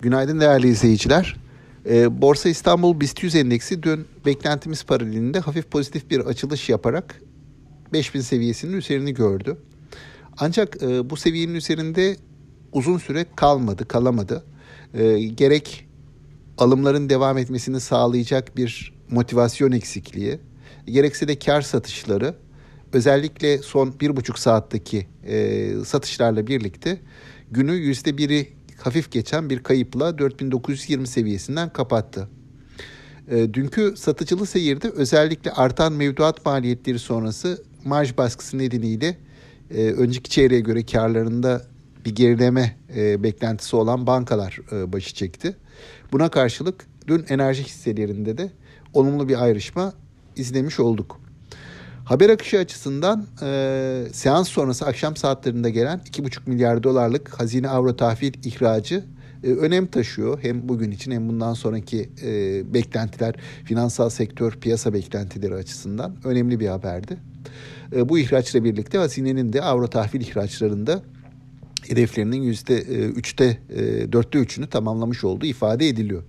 Günaydın değerli izleyiciler. Ee, Borsa İstanbul BIST 100 endeksi dün beklentimiz paralelinde hafif pozitif bir açılış yaparak 5000 seviyesinin üzerini gördü. Ancak e, bu seviyenin üzerinde uzun süre kalmadı, kalamadı. E, gerek alımların devam etmesini sağlayacak bir motivasyon eksikliği, gerekse de kar satışları özellikle son bir buçuk saatteki e, satışlarla birlikte günü yüzde biri hafif geçen bir kayıpla 4920 seviyesinden kapattı. E, dünkü satıcılı seyirde özellikle artan mevduat maliyetleri sonrası marj baskısı nedeniyle e, önceki çeyreğe göre karlarında bir gerileme e, beklentisi olan bankalar e, başı çekti. Buna karşılık dün enerji hisselerinde de olumlu bir ayrışma izlemiş olduk. Haber akışı açısından e, seans sonrası akşam saatlerinde gelen 2,5 milyar dolarlık hazine avro tahvil ihracı e, önem taşıyor. Hem bugün için hem bundan sonraki e, beklentiler, finansal sektör piyasa beklentileri açısından önemli bir haberdi. E, bu ihraçla birlikte hazinenin de avro tahvil ihraçlarında hedeflerinin yüzde e, üçte e, dörtte üçünü tamamlamış olduğu ifade ediliyor.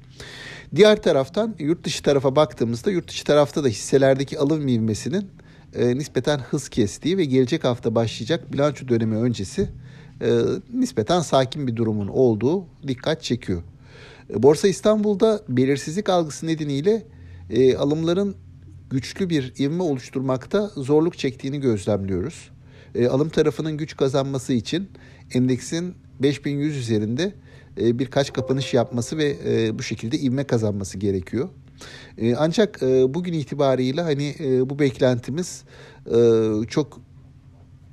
Diğer taraftan yurt dışı tarafa baktığımızda yurt dışı tarafta da hisselerdeki alım ivmesinin e, nispeten hız kestiği ve gelecek hafta başlayacak bilanço dönemi öncesi e, nispeten sakin bir durumun olduğu dikkat çekiyor. E, Borsa İstanbul'da belirsizlik algısı nedeniyle e, alımların güçlü bir ivme oluşturmakta zorluk çektiğini gözlemliyoruz. E, alım tarafının güç kazanması için endeksin 5100 üzerinde e, birkaç kapanış yapması ve e, bu şekilde ivme kazanması gerekiyor. E, ancak e, bugün itibariyle hani e, bu beklentimiz e, çok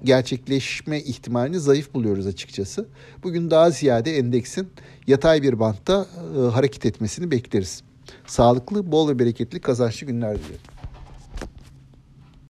gerçekleşme ihtimalini zayıf buluyoruz açıkçası. Bugün daha ziyade endeksin yatay bir bantta e, hareket etmesini bekleriz. Sağlıklı, bol ve bereketli kazançlı günler diliyorum.